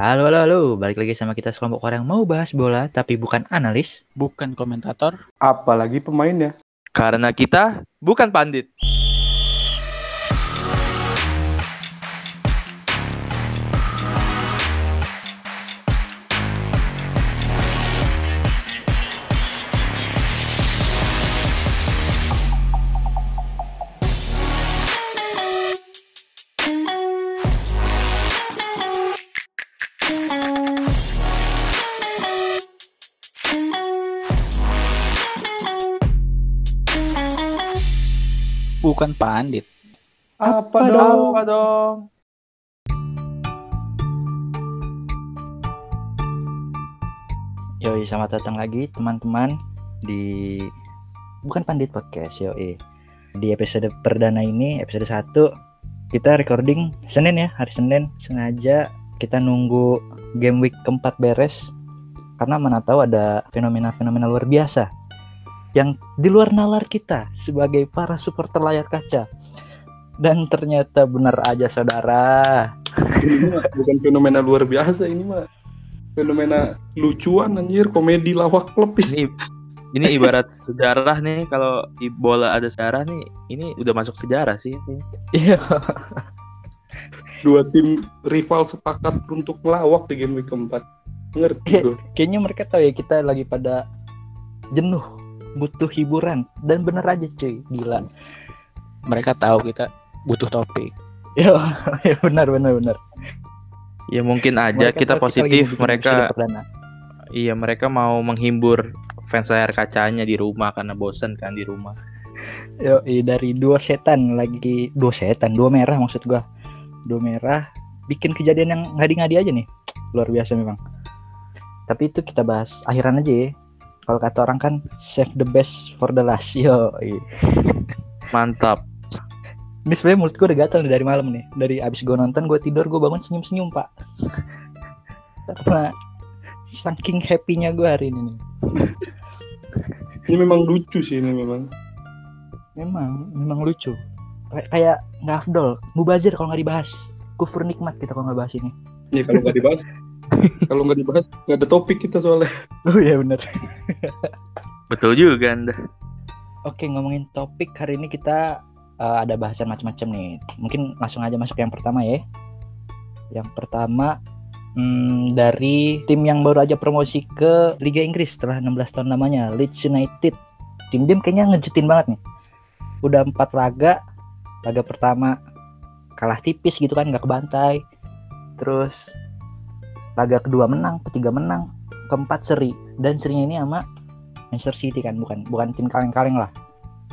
Halo, halo, halo. Balik lagi sama kita sekelompok orang yang mau bahas bola, tapi bukan analis. bukan komentator. Apalagi pemainnya. Karena kita bukan pandit. Bukan pandit. Apa, dong? Apa dong? Yoi, selamat datang lagi teman-teman di bukan pandit podcast, yoi. Di episode perdana ini, episode 1 kita recording Senin ya, hari Senin. Sengaja kita nunggu game week keempat beres karena mana tahu ada fenomena-fenomena luar biasa yang di luar nalar kita sebagai para supporter layar kaca. Dan ternyata benar aja saudara. Ini mah bukan fenomena luar biasa ini mah. Fenomena lucuan anjir, komedi lawak klub ini. Ini ini ibarat sejarah nih kalau di bola ada sejarah nih, ini udah masuk sejarah sih. Iya. Dua tim rival sepakat untuk melawak di game week keempat. Ngerti Iya. gue. Kayaknya mereka tahu ya kita lagi pada jenuh, butuh hiburan dan bener aja cuy, gila. Mereka tahu kita butuh topik. Ya, ya benar benar benar. Ya mungkin aja Mereka kita positif, bikin mereka iya mereka mau menghibur fans layar kacanya di rumah karena bosen kan di rumah. Yo, dari dua setan lagi dua setan, dua merah maksud gua. Dua merah bikin kejadian yang ngadi-ngadi aja nih. Luar biasa memang. Tapi itu kita bahas akhiran aja ya. Kalau kata orang kan save the best for the last. Yo, Mantap. ini sebenarnya mulut gue udah gatal nih dari malam nih. Dari abis gue nonton, gue tidur, gue bangun senyum-senyum pak. Karena saking happy-nya gue hari ini nih. Ini memang lucu sih ini memang. Memang, memang lucu. Kayak kayak nggak afdol. Mubazir kalau nggak dibahas. Kufur nikmat kita kalau nggak bahas ini. Ya kalau nggak dibahas, kalau nggak dibahas nggak ada topik kita soalnya. Oh iya bener. Betul juga Anda. Oke ngomongin topik hari ini kita eh, ada bahasan macam-macam nih. Mungkin langsung aja masuk yang pertama ya. Yang pertama hmm, dari tim yang baru aja promosi ke Liga Inggris setelah 16 tahun namanya Leeds United. Tim tim kayaknya ngejutin banget nih. Udah empat laga. Laga pertama kalah tipis gitu kan nggak kebantai. Terus laga kedua menang, ketiga menang, keempat seri dan serinya ini sama Manchester City kan bukan bukan tim kaleng-kaleng lah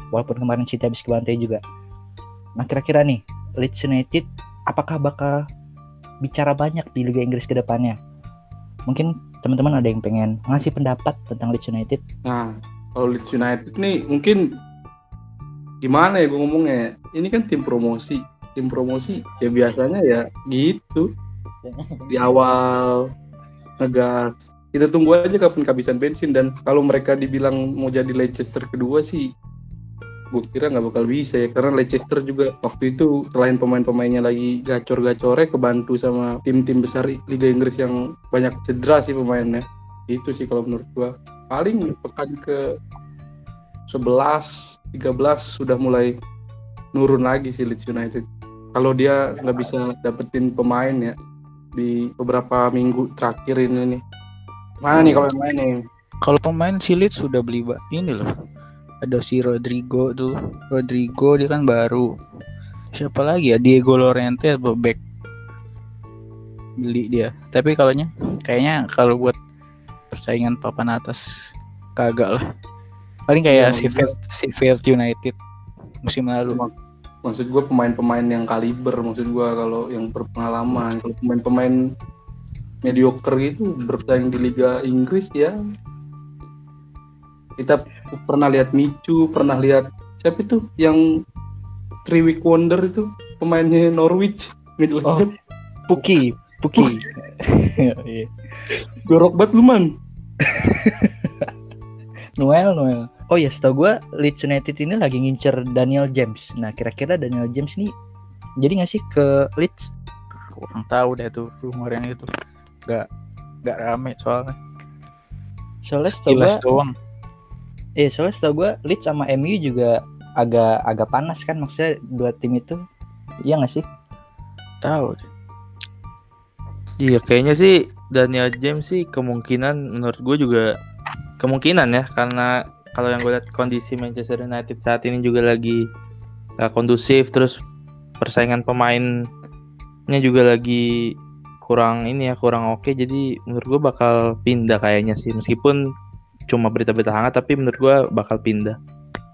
walaupun kemarin City habis kebantai juga nah kira-kira nih Leeds United apakah bakal bicara banyak di Liga Inggris ke depannya mungkin teman-teman ada yang pengen ngasih pendapat tentang Leeds United Nah, kalau Leeds United nih mungkin gimana ya gue ngomongnya? Ini kan tim promosi. Tim promosi ya biasanya ya gitu. Di awal ngegas. Kita tunggu aja kapan kehabisan bensin. Dan kalau mereka dibilang mau jadi Leicester kedua sih gue kira nggak bakal bisa ya. Karena Leicester juga waktu itu selain pemain-pemainnya lagi gacor-gacornya kebantu sama tim-tim besar Liga Inggris yang banyak cedera sih pemainnya. Itu sih kalau menurut gua. Paling pekan ke 11 13 sudah mulai nurun lagi sih Leeds United. Kalau dia nggak bisa dapetin pemain ya di beberapa minggu terakhir ini nih. Mana nih kalau yang main nih? Kalau pemain si Leeds sudah beli ini loh. Ada si Rodrigo tuh. Rodrigo dia kan baru. Siapa lagi ya? Diego Lorente atau back beli dia. Tapi kalau kayaknya kalau buat persaingan papan atas kagak lah. Paling kayak Iya, si Sheffield, si Sheffield United musim lalu. Maksud gue pemain-pemain yang kaliber, maksud gue kalau yang berpengalaman, kalau pemain-pemain mediocre itu bersaing di Liga Inggris ya. Kita pernah lihat Micu, pernah lihat siapa itu yang three week wonder itu pemainnya Norwich nggak jelas Oh. Puki Puki Iya. Jorok banget lu man. Noel Noel Oh ya, setahu gue Leeds United ini lagi ngincer Daniel James. Nah, kira-kira Daniel James nih jadi nggak sih ke Leeds? kurang tahu deh tuh rumor yang itu Gak gak rame soalnya. Soalnya setahu gua, Sekilas doang. eh soalnya setahu gua Leeds sama MU juga agak agak panas kan maksudnya dua tim itu. Iya nggak sih? Tahu. Iya kayaknya sih Daniel James sih kemungkinan menurut gue juga kemungkinan ya karena kalau yang gue lihat kondisi Manchester United saat ini juga lagi gak kondusif terus persaingan pemainnya juga lagi kurang ini ya kurang oke. Jadi menurut gue bakal pindah kayaknya sih meskipun cuma berita-berita hangat tapi menurut gue bakal pindah.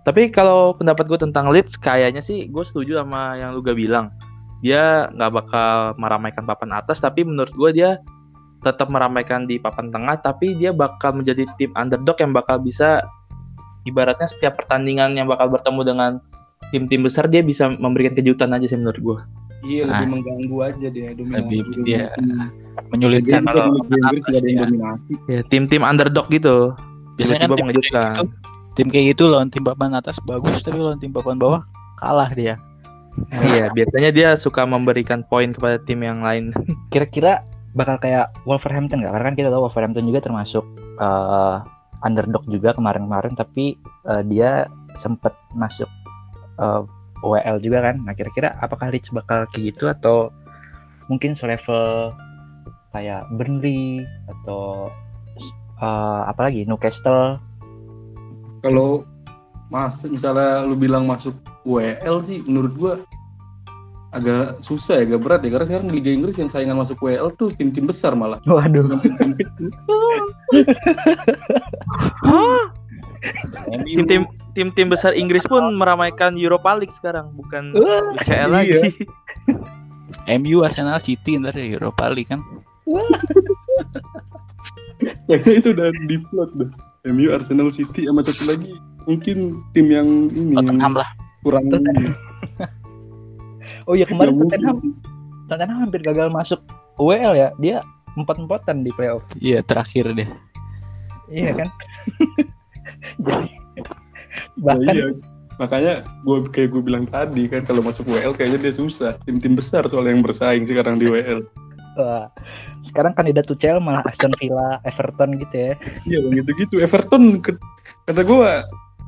Tapi kalau pendapat gue tentang Leeds kayaknya sih gue setuju sama yang lu gak bilang. Dia nggak bakal meramaikan papan atas tapi menurut gue dia tetap meramaikan di papan tengah tapi dia bakal menjadi tim underdog yang bakal bisa ibaratnya setiap pertandingan yang bakal bertemu dengan tim-tim besar dia bisa memberikan kejutan aja sih menurut gue Iya Ah. lebih mengganggu aja dia dominasi. Lebih dia dominasi. menyulitkan kalau ya. dominasi. ya tim-tim underdog gitu Biasanya kan tiba-tiba tim mengejutkan kayak gitu, tim kayak gitu lawan tim papan atas bagus tapi lawan tim papan bawah kalah dia. iya biasanya dia suka memberikan poin kepada tim yang lain Kira-kira bakal kayak Wolverhampton nggak? Karena kan kita tahu Wolverhampton juga termasuk eh, underdog juga kemarin-kemarin, tapi eh, dia sempat masuk eh, WL juga kan. Nah kira-kira apakah Leeds bakal kayak gitu atau mungkin selevel kayak Burnley atau eh, apa lagi Newcastle? Kalau mas misalnya lu bilang masuk WL sih menurut gua agak susah ya, agak berat ya karena sekarang di Liga Inggris yang saingan masuk WL tuh tim-tim besar malah. Waduh. Bukan tim-tim tim-tim besar Inggris pun meramaikan Europa League sekarang bukan UCL iya. lagi MU Arsenal City ntar ya Europa League kan. Kayaknya itu udah di plot dah. MU, Arsenal, City sama satu lagi mungkin tim yang ini yang Tottenham lah. kurang Tottenham. Oh iya kemarin. Tottenham Tottenham hampir gagal masuk WL ya. Dia empat-empatan di playoff. Iya terakhir deh. Iya kan? Jadi bahkan iya. Makanya gue kayak gue bilang tadi kan kalau masuk WL kayaknya dia susah. Tim-tim besar soalnya yang bersaing sekarang di WL. wah, sekarang kandidat Tuchel malah Aston Villa, Everton gitu ya. Iya bang gitu-gitu. Everton kata gue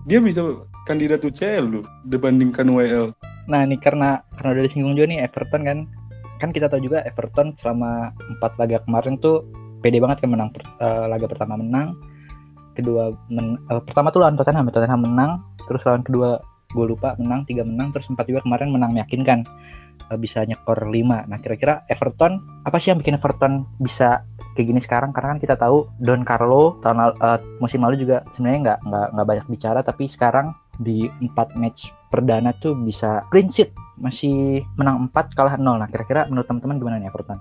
dia bisa kandidat UCL loh dibandingkan WL. Nah ini karena karena udah disinggung juga nih Everton kan, kan kita tahu juga Everton selama empat laga kemarin tuh pede banget kan menang per- eh, laga pertama menang, kedua men- eh, pertama tuh lawan Tottenham, Tottenham menang, terus lawan kedua gue lupa menang tiga menang, terus empat juga kemarin menang meyakinkan eh, bisa nyekor 5 Nah kira-kira Everton apa sih yang bikin Everton bisa kayak gini sekarang? Karena kan kita tahu Don Carlo tahun eh, musim lalu juga sebenarnya nggak nggak nggak banyak bicara, tapi sekarang di empat match perdana tuh bisa clean sheet masih menang 4 kalah 0 nah kira-kira menurut teman-teman gimana nih Everton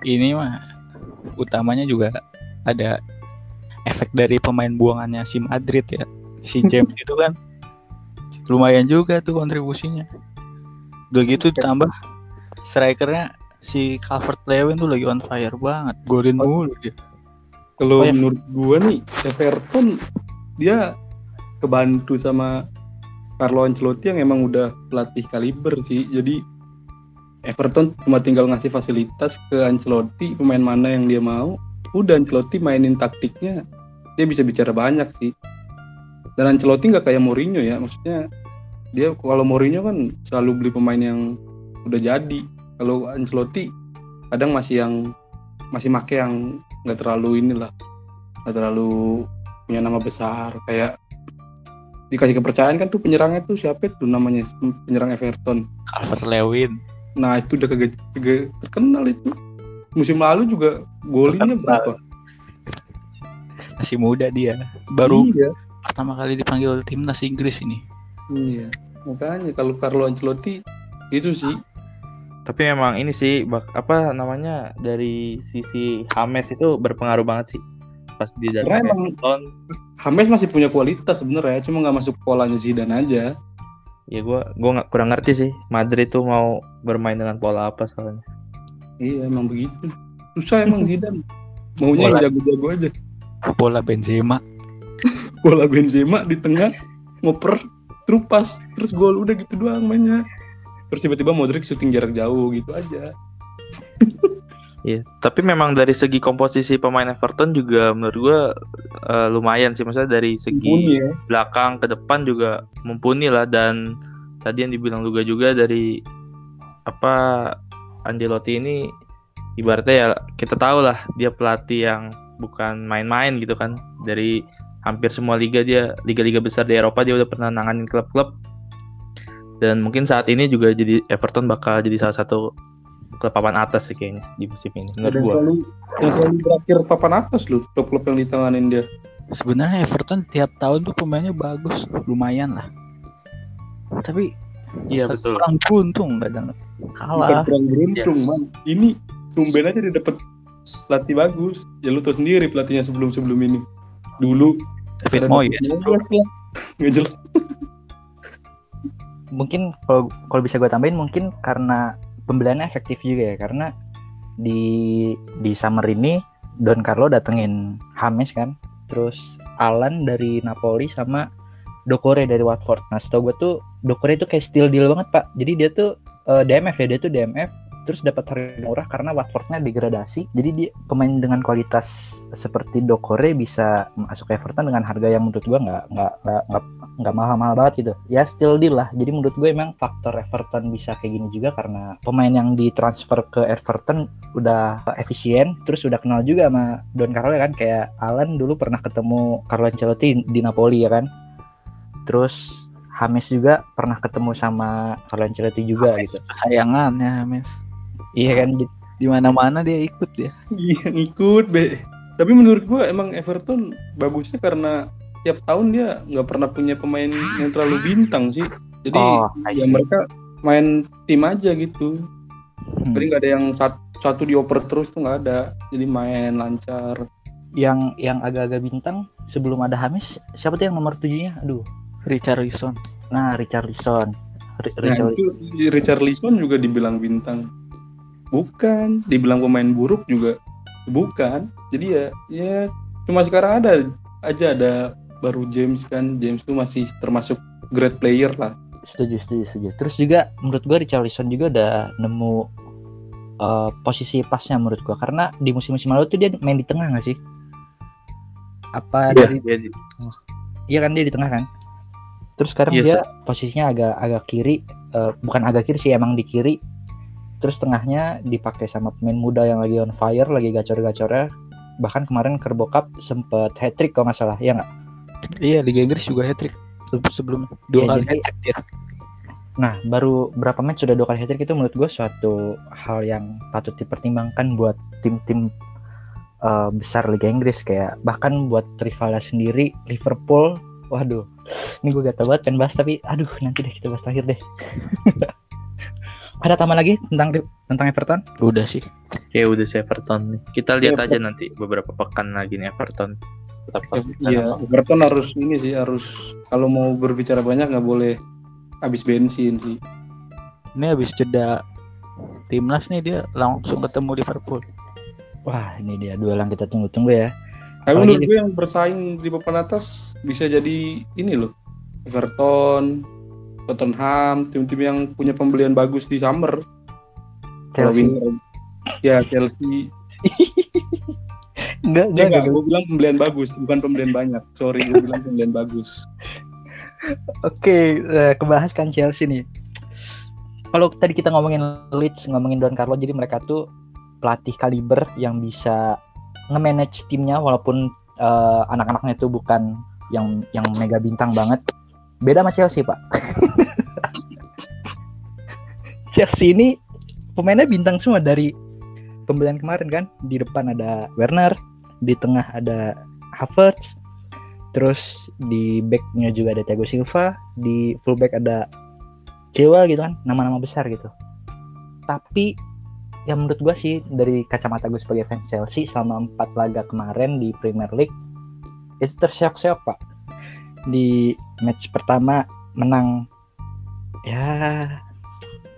Ini mah utamanya juga ada efek dari pemain buangannya si Madrid ya. Si James itu kan lumayan juga tuh kontribusinya. Udah gitu ditambah strikernya si Calvert Lewin tuh lagi on fire banget. Golin mulu dia. Kalau Oh, iya. menurut gue nih Everton dia kebantu sama Carlo Ancelotti yang emang udah pelatih kaliber sih. Jadi Everton cuma tinggal ngasih fasilitas ke Ancelotti pemain mana yang dia mau. Udah Ancelotti mainin taktiknya dia bisa bicara banyak sih. Dan Ancelotti nggak kayak Mourinho ya, maksudnya dia kalau Mourinho kan selalu beli pemain yang udah jadi. Kalau Ancelotti kadang masih yang masih make yang nggak terlalu inilah nggak terlalu punya nama besar kayak dikasih kepercayaan kan tuh penyerangnya tuh siapa tuh namanya penyerang Everton Calvert Lewin. nah itu udah kagak terkenal itu musim lalu juga golnya Terkenal. berapa Masih muda dia. Baru iya pertama kali dipanggil timnas Inggris ini. iya makanya kalau Carlo Ancelotti itu sih tapi memang ini sih bak apa namanya dari sisi Hames itu berpengaruh banget sih pas di dalam Karena emang- Everton James masih punya kualitas sebenarnya cuma nggak masuk polanya Zidane aja. Ya gue gua nggak kurang ngerti sih Madrid tuh mau bermain dengan pola apa soalnya. Iya emang begitu. Susah emang Zidane. Maunya Bola. jago-jago aja. Bola Benzema. bola Benzema di tengah ngoper terus pas terus gol udah gitu doang mainnya. Terus tiba-tiba Modric syuting jarak jauh gitu aja Iya, tapi memang dari segi komposisi pemain Everton juga menurut gua eh, lumayan sih, maksudnya dari segi Mumpuni ya. belakang ke depan juga mumpuni lah. Dan tadi yang dibilang juga juga dari apa Ancelotti ini ibaratnya ya kita tahu lah dia pelatih yang bukan main-main gitu kan. Dari hampir semua liga dia liga-liga besar di Eropa dia udah pernah nanganin klub-klub. Dan mungkin saat ini juga jadi Everton bakal jadi salah satu klub papan atas sih kayaknya di musim ini menurut Yang gua selalu, yang selalu berakhir papan atas loh klub-klub yang ditanganin dia. Sebenarnya Everton tiap tahun tuh pemainnya bagus, lumayan lah. Tapi iya betul kurang beruntung kadang Bukan kalah. kurang beruntung, man. Ini tumben aja dia dapet pelatih bagus. Ya lu tau sendiri pelatihnya sebelum-sebelum ini. Dulu David Moyes. Lah. Nggak jelas. mungkin kalau kalau bisa gue tambahin mungkin karena pembeliannya efektif juga ya karena di di summer ini Don Carlo datengin James kan terus Alan dari Napoli sama Dokore dari Watford. Nah setahu gue tuh Dokore itu kayak steal deal banget pak. Jadi dia tuh eh, DMF ya dia tuh DMF terus dapat harga murah karena Watfordnya degradasi. Jadi dia pemain dengan kualitas seperti Dokore bisa masuk Everton dengan harga yang menurut gua nggak nggak nggak nggak mahal-mahal banget gitu ya still deal lah jadi menurut gue emang faktor Everton bisa kayak gini juga karena pemain yang ditransfer ke Everton udah efisien terus udah kenal juga sama Don Carlo ya kan kayak Alan dulu pernah ketemu Carlo Ancelotti di Napoli ya kan terus James juga pernah ketemu sama Carlo Ancelotti juga gitu Kesayangannya, Mes. iya kan di- Di mana-mana dia ikut ya. Iya ngikut be. Tapi menurut gua emang Everton bagusnya karena tiap tahun dia nggak pernah punya pemain yang terlalu bintang sih. Jadi oh ya mereka main tim aja gitu. Hmm. Jadi nggak ada yang sat- satu dioper terus tuh nggak ada. Jadi main lancar. yang yang agak-agak bintang sebelum ada Hamis siapa tuh yang nomor tujuhnya aduh Richarlison. nah Richarlison Ri- Nah, Richarlison itu Richard Lisson juga dibilang bintang. Bukan, dibilang pemain buruk juga bukan. Jadi ya ya cuma sekarang ada aja ada baru James kan. James tuh masih termasuk great player lah. setuju setuju setuju. Terus juga menurut gua Richarlison juga udah nemu eh, posisi pasnya menurut gua. Karena di musim-musim lalu tuh dia main di tengah nggak sih? Apa Iya. dari Dia di- iya kan dia di tengah kan? Terus sekarang Iya, dia posisinya agak agak kiri eh, bukan agak kiri sih emang di kiri. Terus tengahnya dipakai sama pemain muda yang lagi on fire lagi gacor-gacornya. Bahkan kemarin Kerbo Cup sempet hat trick kalau nggak salah ya nggak Iya, Liga Inggris juga hat-trick sebelum dua Iya, kali jadi- hat-trick dia. Nah, baru berapa match sudah dua kali hat-trick itu menurut gue suatu hal yang patut dipertimbangkan buat tim-tim eh, besar Liga Inggris kayak bahkan buat rivalnya sendiri Liverpool. Waduh, ini gue gak tau banget kan bahas tapi aduh nanti deh kita bahas terakhir deh. Ada tambahan lagi tentang tentang Everton? Udah sih. Kayak udah si Everton nih. Kita lihat Iya, aja nanti beberapa pekan lagi nih Everton. Tetap konsisten Iya. Everton harus ini sih harus kalau mau berbicara banyak nggak boleh habis bensin sih. Ini habis jeda timnas nih dia langsung ketemu Liverpool. Wah, ini dia duel yang kita tunggu-tunggu ya. Tapi Apalagi menurut gue yang bersaing di papan atas bisa jadi ini loh. Everton, Tottenham, tim-tim yang punya pembelian bagus di summer. Chelsea. winter. Ya Chelsea. Enggak, Ya, enggak, enggak, enggak. gue bilang pembelian bagus, bukan pembelian banyak. Sorry, gue bilang pembelian bagus. Oke, eh, kebahas kan Chelsea nih. Kalau tadi kita ngomongin Leeds, ngomongin Don Carlo, jadi mereka tuh pelatih kaliber yang bisa nge-manage timnya walaupun eh, anak-anaknya itu bukan yang yang mega bintang banget. Beda sama Chelsea, Pak. Chelsea ini pemainnya bintang semua dari pembelian kemarin kan. Di depan ada Werner, di tengah ada Havertz, terus di backnya juga ada Thiago Silva di fullback ada Cewa gitu kan nama-nama besar gitu. Tapi yang menurut gua sih dari kacamata gue sebagai fans Chelsea selama empat laga kemarin di Premier League itu terseok-seok pak. Di match pertama menang ya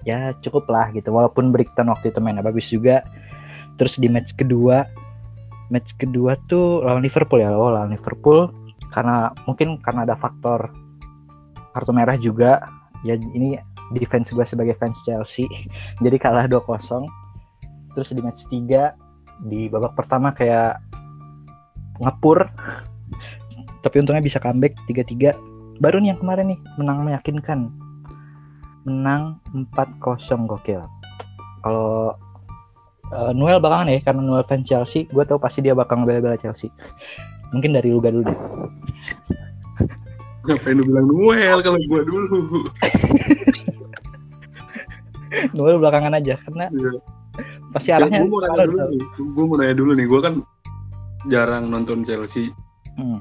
ya cukup lah gitu. Walaupun Brighton waktu itu mainnya bagus juga terus di match kedua match kedua tuh lawan Liverpool ya. Oh, lawan Liverpool. Karena mungkin karena ada faktor kartu merah juga. Ya ini defense gue sebagai fans Chelsea. Jadi kalah 2-0 terus di match 3 di babak pertama kayak ngepur. Tapi untungnya bisa comeback 3-3 baru nih yang kemarin nih menang meyakinkan. Menang 4-0 gokil. Kalau eh, Noel belakangan ya karena Noel fans Chelsea gue tau pasti dia bakal ngebela-bela Chelsea mungkin dari Luga dulu deh Ngapain lu bilang Noel kalau gua dulu? Noel belakangan aja karena Iya. pasti arahnya gue mau nanya dulu nih. Gue mau nanya dulu nih. Gue kan jarang nonton Chelsea. Hmm.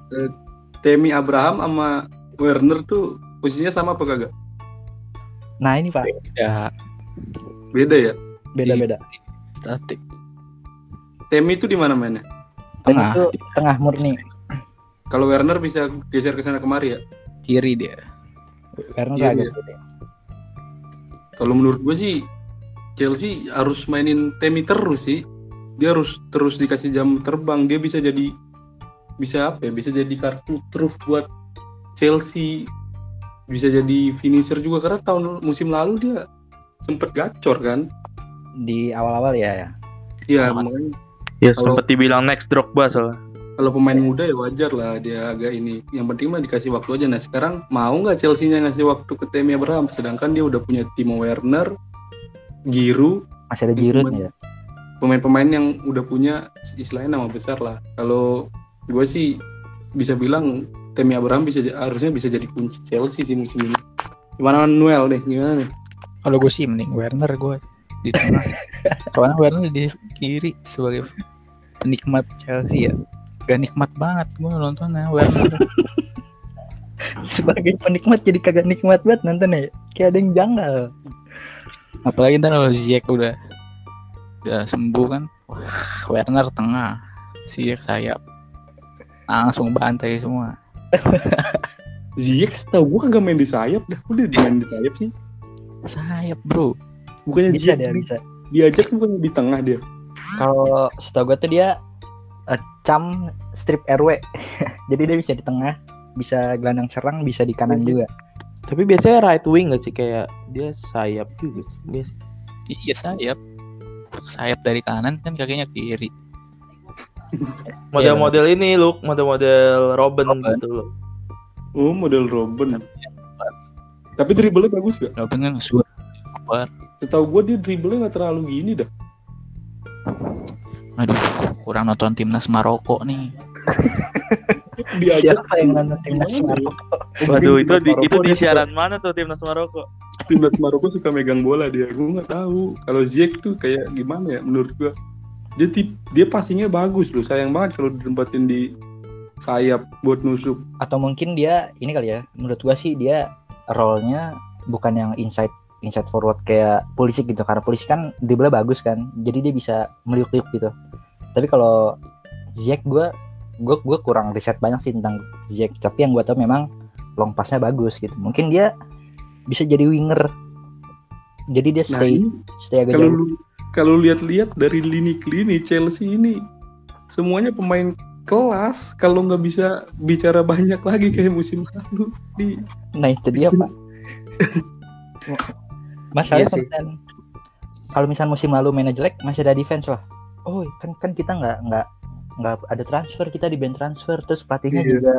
Temi Abraham sama Werner tuh posisinya sama apa kagak? nah ini pak Ya, Beda ya. beda-beda statik. Temi itu di mana mainnya? Tengah, itu tengah murni Kalau Werner bisa geser ke sana kemari ya. kiri dia. karena Iya, agak iya. Kalau menurut gue sih Chelsea harus mainin Temi terus sih. Dia harus terus dikasih jam terbang. Dia bisa jadi bisa apa ya? Bisa jadi kartu truf buat Chelsea. Bisa jadi finisher juga karena tahun musim lalu dia sempet gacor kan. Di awal-awal ya, ya. Iya, makanya Ya Kalau- sempat dibilang next Drogba soalnya. kalau pemain muda ya wajar lah dia agak ini. Yang penting mah dikasih waktu aja. Nah sekarang mau nggak Chelsea-nya ngasih waktu ke Temi Abraham? Sedangkan dia udah punya Timo Werner, Giroud, masih ada Giroud men- ya pemain-pemain yang udah punya istilahnya nama besar lah. Kalau gue sih bisa bilang Temi Abraham bisa harusnya bisa jadi kunci Chelsea sih musim ini. Gimana Noel deh? Gimana nih? Kalau gue sih mending Werner gue di tengah. Soalnya Werner di kiri sebagai penikmat Chelsea ya. Gak nikmat banget gue nontonnya Werner. sebagai penikmat jadi kagak nikmat banget nonton ya kayak ada yang janggal Apalagi ntar kalau Ziyech udah udah sembuh kan. Wah, Werner tengah, Ziyech sayap. Langsung bantai semua. Ziyech setahu gue kagak main di sayap dah. Udah main di sayap sih. Sayap bro. Bukannya bisa dia di- bisa diajak tuh bukannya di tengah dia. kalau setahu gue tuh dia eh, cam strip RW jadi dia bisa di tengah bisa gelandang serang bisa di kanan juga Tapi biasanya right wing gak sih kayak dia sayap juga sih. Biasa. Iya sayap. Sayap dari kanan kan kakinya kiri. Model-model ini look, model-model Robin, Robin. gitu loh. Oh model Robin. Tapi dribblenya bagus gak? Robin kan super. Setahu gue dia dribblenya nggak terlalu gini dah. Aduh, kurang nonton timnas Maroko nih. Diajak siapa yang nonton timnas? Maroko Waduh, itu di, itu di siaran mana tuh timnas Maroko? timnas Maroko suka megang bola dia. Gue nggak tahu. Kalau Ziyech tuh kayak gimana ya menurut gue. Dia tip, dia passingnya bagus loh. Sayang banget kalau ditempatin di sayap buat nusuk. atau mungkin dia ini kali ya menurut gua sih dia role-nya bukan yang inside inside forward kayak polisi gitu karena polisi kan dribble bagus kan jadi dia bisa meliuk-liuk gitu. Tapi kalau Ziyech gua gua gua kurang riset banyak sih tentang Ziyech tapi yang gua tahu memang long passnya bagus gitu. Mungkin dia bisa jadi winger. Jadi dia Nah stay ini stay agak kalau jauh. lu kalau lihat-lihat dari lini lini Chelsea ini semuanya pemain kelas kalau nggak bisa bicara banyak lagi kayak musim lalu di Nah itu dia pak. Masalahnya Iya kan kalau misalnya musim lalu mainnya jelek masih ada defense lah. Oh kan kan kita nggak nggak nggak ada transfer kita di band transfer terus pelatihnya Iya. juga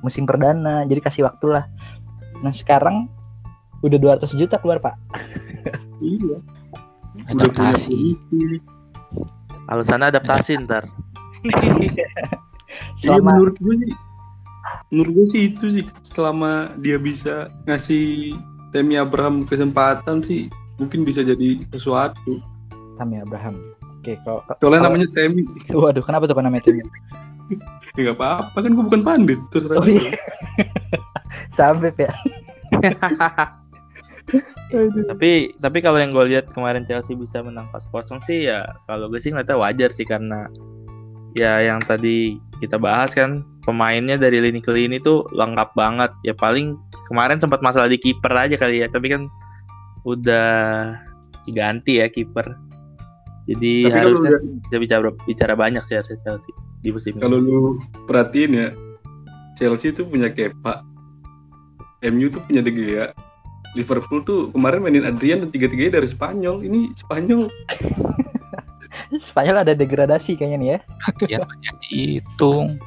musim perdana jadi kasih waktu lah. Nah sekarang udah 200 juta keluar pak. iya Adaptasi. Alasannya adaptasi ntar. Iya Selama menurut gue sih menurut gue sih itu sih selama dia bisa ngasih Temi Abraham kesempatan sih mungkin bisa jadi sesuatu. Tami Abraham. Oke kalau Soalnya kalau- namanya Temi. Waduh kenapa tuh namanya Temi? Ya nggak apa-apa kan gue bukan pandit terus Oh iya. Sampai ya. tapi tapi kalau yang gue lihat kemarin Chelsea bisa menang 4-0 sih ya kalau gue sih ngeliatnya wajar sih karena ya yang tadi kita bahas kan pemainnya dari lini ke lini tuh lengkap banget ya paling kemarin sempat masalah di kiper aja kali ya tapi kan udah diganti ya kiper jadi Tapi harusnya udah- bisa bicara bicara banyak sih harusnya Chelsea di musim ini. kalau lu perhatiin ya Chelsea tuh punya Kepa MU tuh punya De Gea Liverpool tuh kemarin mainin Adrian dan tiga-tiganya dari Spanyol ini Spanyol Spanyol ada degradasi kayaknya nih ya. Kegiatannya dihitung.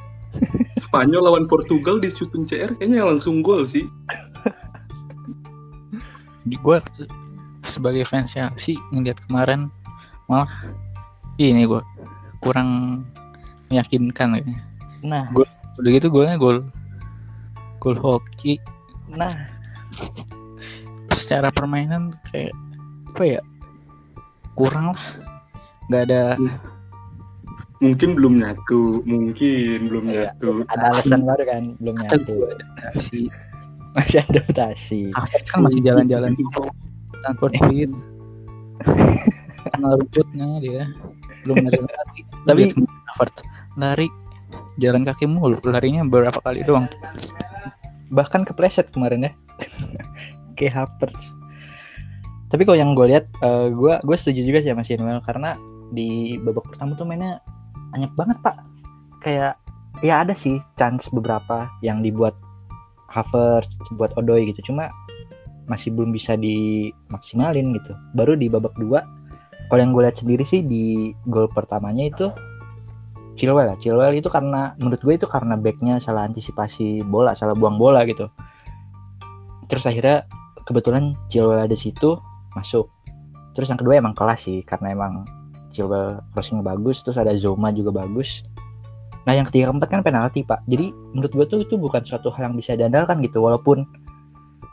Spanyol lawan Portugal di shooting CR kayaknya langsung gol sih. Di gue sebagai fans Chelsea ngeliat kemarin malah ini gue kurang meyakinkan kayaknya. Nah, Udah gitu golnya gol gol hoki. Nah. Secara permainan kayak apa ya? Kurang lah. Nggak ada Mungkin belum nyatu, mungkin belum Iya. nyatu. ada alasan baru kan belum kata nyatu. adaptasi. Masih adaptasi. Havertz kan masih jalan-jalan. Dulu tanpa duit. Ngerujutnya dia. Belum lari-lari Tapi- tapi Havertz lari jalan kaki mulu. Larinya berapa kali doang? Bahkan kepleset kemarin ya. Kayak Havertz tapi kalau yang gue lihat eh, gue gue setuju juga sih sama Sinuel karena di babak pertama tuh mainnya banyak banget pak. Kayak ya ada sih chance beberapa yang dibuat Havertz buat Odoi gitu. Cuma masih belum bisa dimaksimalin gitu. Baru di babak dua kalau yang gue lihat sendiri sih di gol pertamanya itu Chilwell ya. Chilwell itu karena menurut gue itu karena backnya salah antisipasi bola salah buang bola gitu. Terus akhirnya kebetulan Chilwell ada situ masuk. Terus yang kedua emang kelas sih karena emang Chilwell crossingnya bagus terus ada Zoma juga bagus. Nah yang ketiga keempat kan penalti pak. Jadi menurut gue tuh itu bukan suatu hal yang bisa diandalkan gitu. Walaupun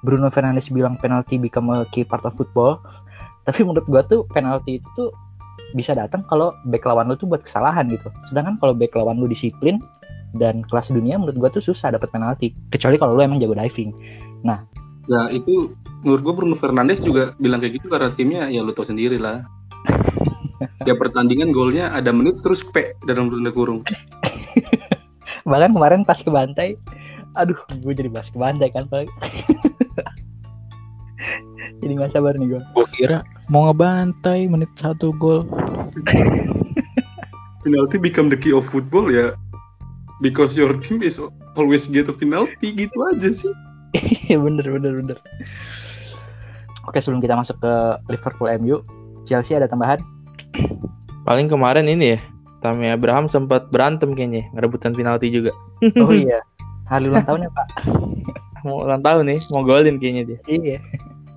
Bruno Fernandes bilang penalti become a key part of football tapi menurut gue tuh penalti itu tuh bisa datang kalau back lawan lu tuh buat kesalahan gitu. Sedangkan kalau back lawan lu disiplin dan kelas dunia menurut gua tuh susah dapat penalti. Kecuali kalau lu emang jago diving. Ya itu menurut gue Bruno Fernandes juga bilang kayak gitu karena timnya ya lu tau sendiri lah. ya pertandingan golnya ada menit terus P dalam tanda kurung. bahkan kemarin pas ke bantai aduh gue jadi bahas ke bantai kan Pak. jadi nggak sabar nih gue gue kira mau ngebantai menit satu gol Penalti become the key of football ya. Because your team is always get a penalty gitu aja sih. Iya bener bener bener oke sebelum kita masuk ke Liverpool MU Chelsea ada tambahan Paling kemarin ini ya, Tammy Abraham sempat berantem kayaknya, ngerebutan penalti juga. oh iya hari ulang tahunnya pak Mau ulang tahun nih, mau golin kayaknya dia. iya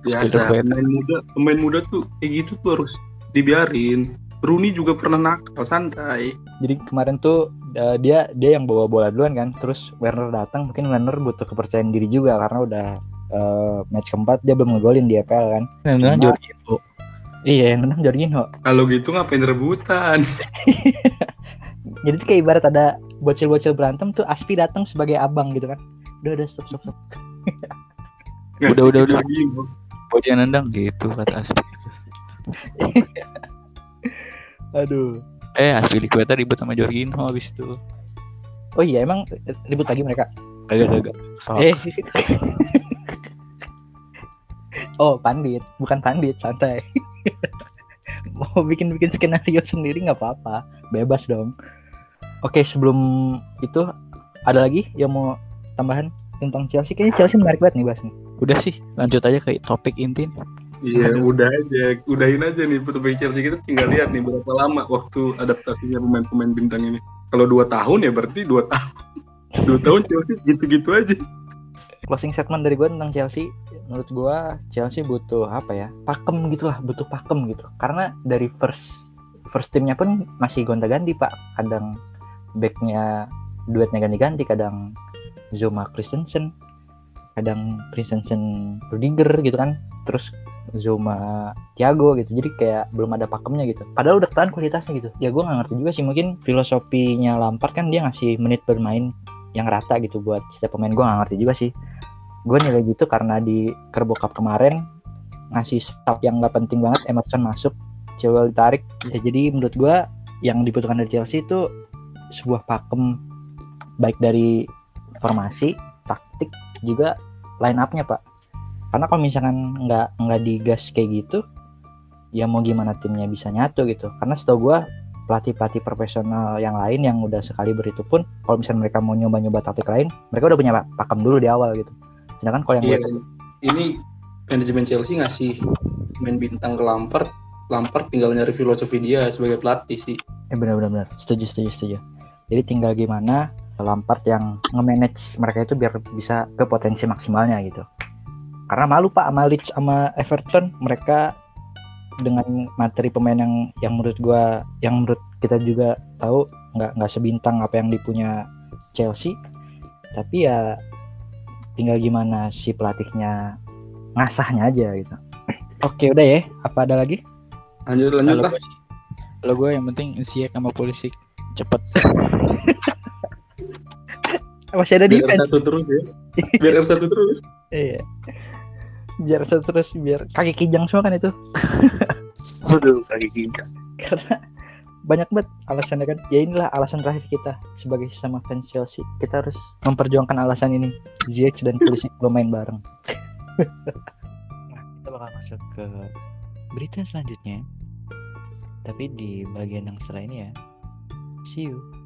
Biasa pemain muda, pemain muda tuh kayak gitu tuh harus dibiarin. Rooney juga pernah nakal santai. jadi kemarin tuh uh, dia dia yang bawa bola duluan kan terus Werner datang mungkin Werner butuh kepercayaan diri juga karena udah uh, match keempat dia belum ngegolin di EPL kan dengan Cuma- Jorginho iya yang menang Jorginho. Kalau gitu ngapain rebutan? jadi kayak ibarat ada bocil-bocil berantem tuh Aspi datang sebagai abang gitu kan. Udah udah stop stop stop. Udah, udah, udah. Dia nendang gitu kata Aspi. Aduh. Eh Aspi Liqueta ribut sama Jorginho habis itu. Oh iya emang ribut lagi mereka? Agak-agak eh oh pandit. Bukan pandit santai mau bikin bikin skenario sendiri nggak apa-apa bebas dong oke sebelum itu ada lagi yang mau tambahan tentang Chelsea kayaknya Chelsea menarik banget nih bahas nih udah sih lanjut aja ke topik inti nih. Iya, udah aja, udahin aja nih petugas Chelsea kita tinggal lihat nih berapa lama waktu adaptasinya pemain-pemain bintang ini. Kalau dua tahun ya berarti dua tahun. Dua tahun Chelsea gitu-gitu aja. closing statement dari gue tentang Chelsea menurut gue Chelsea butuh apa ya pakem gitulah butuh pakem gitu. Karena dari first first timnya pun masih gonta ganti pak. Kadang backnya duetnya ganti-ganti kadang Zuma Christensen kadang Christensen Rudiger gitu kan. Terus Zuma Thiago gitu. Jadi kayak belum ada pakemnya gitu. Padahal udah ketahuan kualitasnya gitu. Ya gue nggak ngerti juga sih. Mungkin filosofinya Lampard kan dia ngasih menit bermain yang rata gitu buat setiap pemain. Gue nggak ngerti juga sih gue nilai gitu karena di Kerbo Cup kemarin ngasih sub yang nggak penting banget Emerson masuk Chilwell ditarik. Ya jadi menurut gue yang dibutuhkan dari Chelsea itu sebuah pakem baik dari formasi taktik juga line up-nya pak. Karena kalau misalkan nggak nggak digas kayak gitu ya mau gimana timnya bisa nyatu gitu. Karena setahu gue pelatih pelatih profesional yang lain yang udah sekali beritu pun kalau misalnya mereka mau nyoba nyoba taktik lain mereka udah punya pak- pakem dulu di awal gitu sedangkan kalau yang gue Ini manajemen Chelsea ngasih main bintang ke Lampard Lampard tinggal nyari filosofi dia sebagai pelatih sih. Eh benar-benar benar. Setuju setuju setuju. Jadi tinggal gimana Lampard yang nge-manage mereka itu biar bisa ke potensi maksimalnya gitu. Karena malu Pak sama Leeds sama Everton mereka dengan materi pemain yang yang menurut gua yang menurut kita juga tahu nggak nggak sebintang apa yang dipunya Chelsea tapi ya tinggal gimana si pelatihnya ngasahnya aja gitu oke udah ya apa ada lagi Lanjut lanjut Kalau lah. kalau gue yang penting Ziyech sama Pulisic cepet. masih ada Biar defense satu terus ya. Biar satu terus. iya biar satu terus biar kaki kijang semua kan itu Waduh, kaki kita. karena banyak banget alasannya kan? Ya inilah alasan terakhir kita sebagai sesama fans Chelsea. Kita harus memperjuangkan alasan ini. Ziyech dan Pulisic belum main bareng. Nah kita bakal masuk ke berita selanjutnya. Tapi di bagian yang setelah ini ya. See you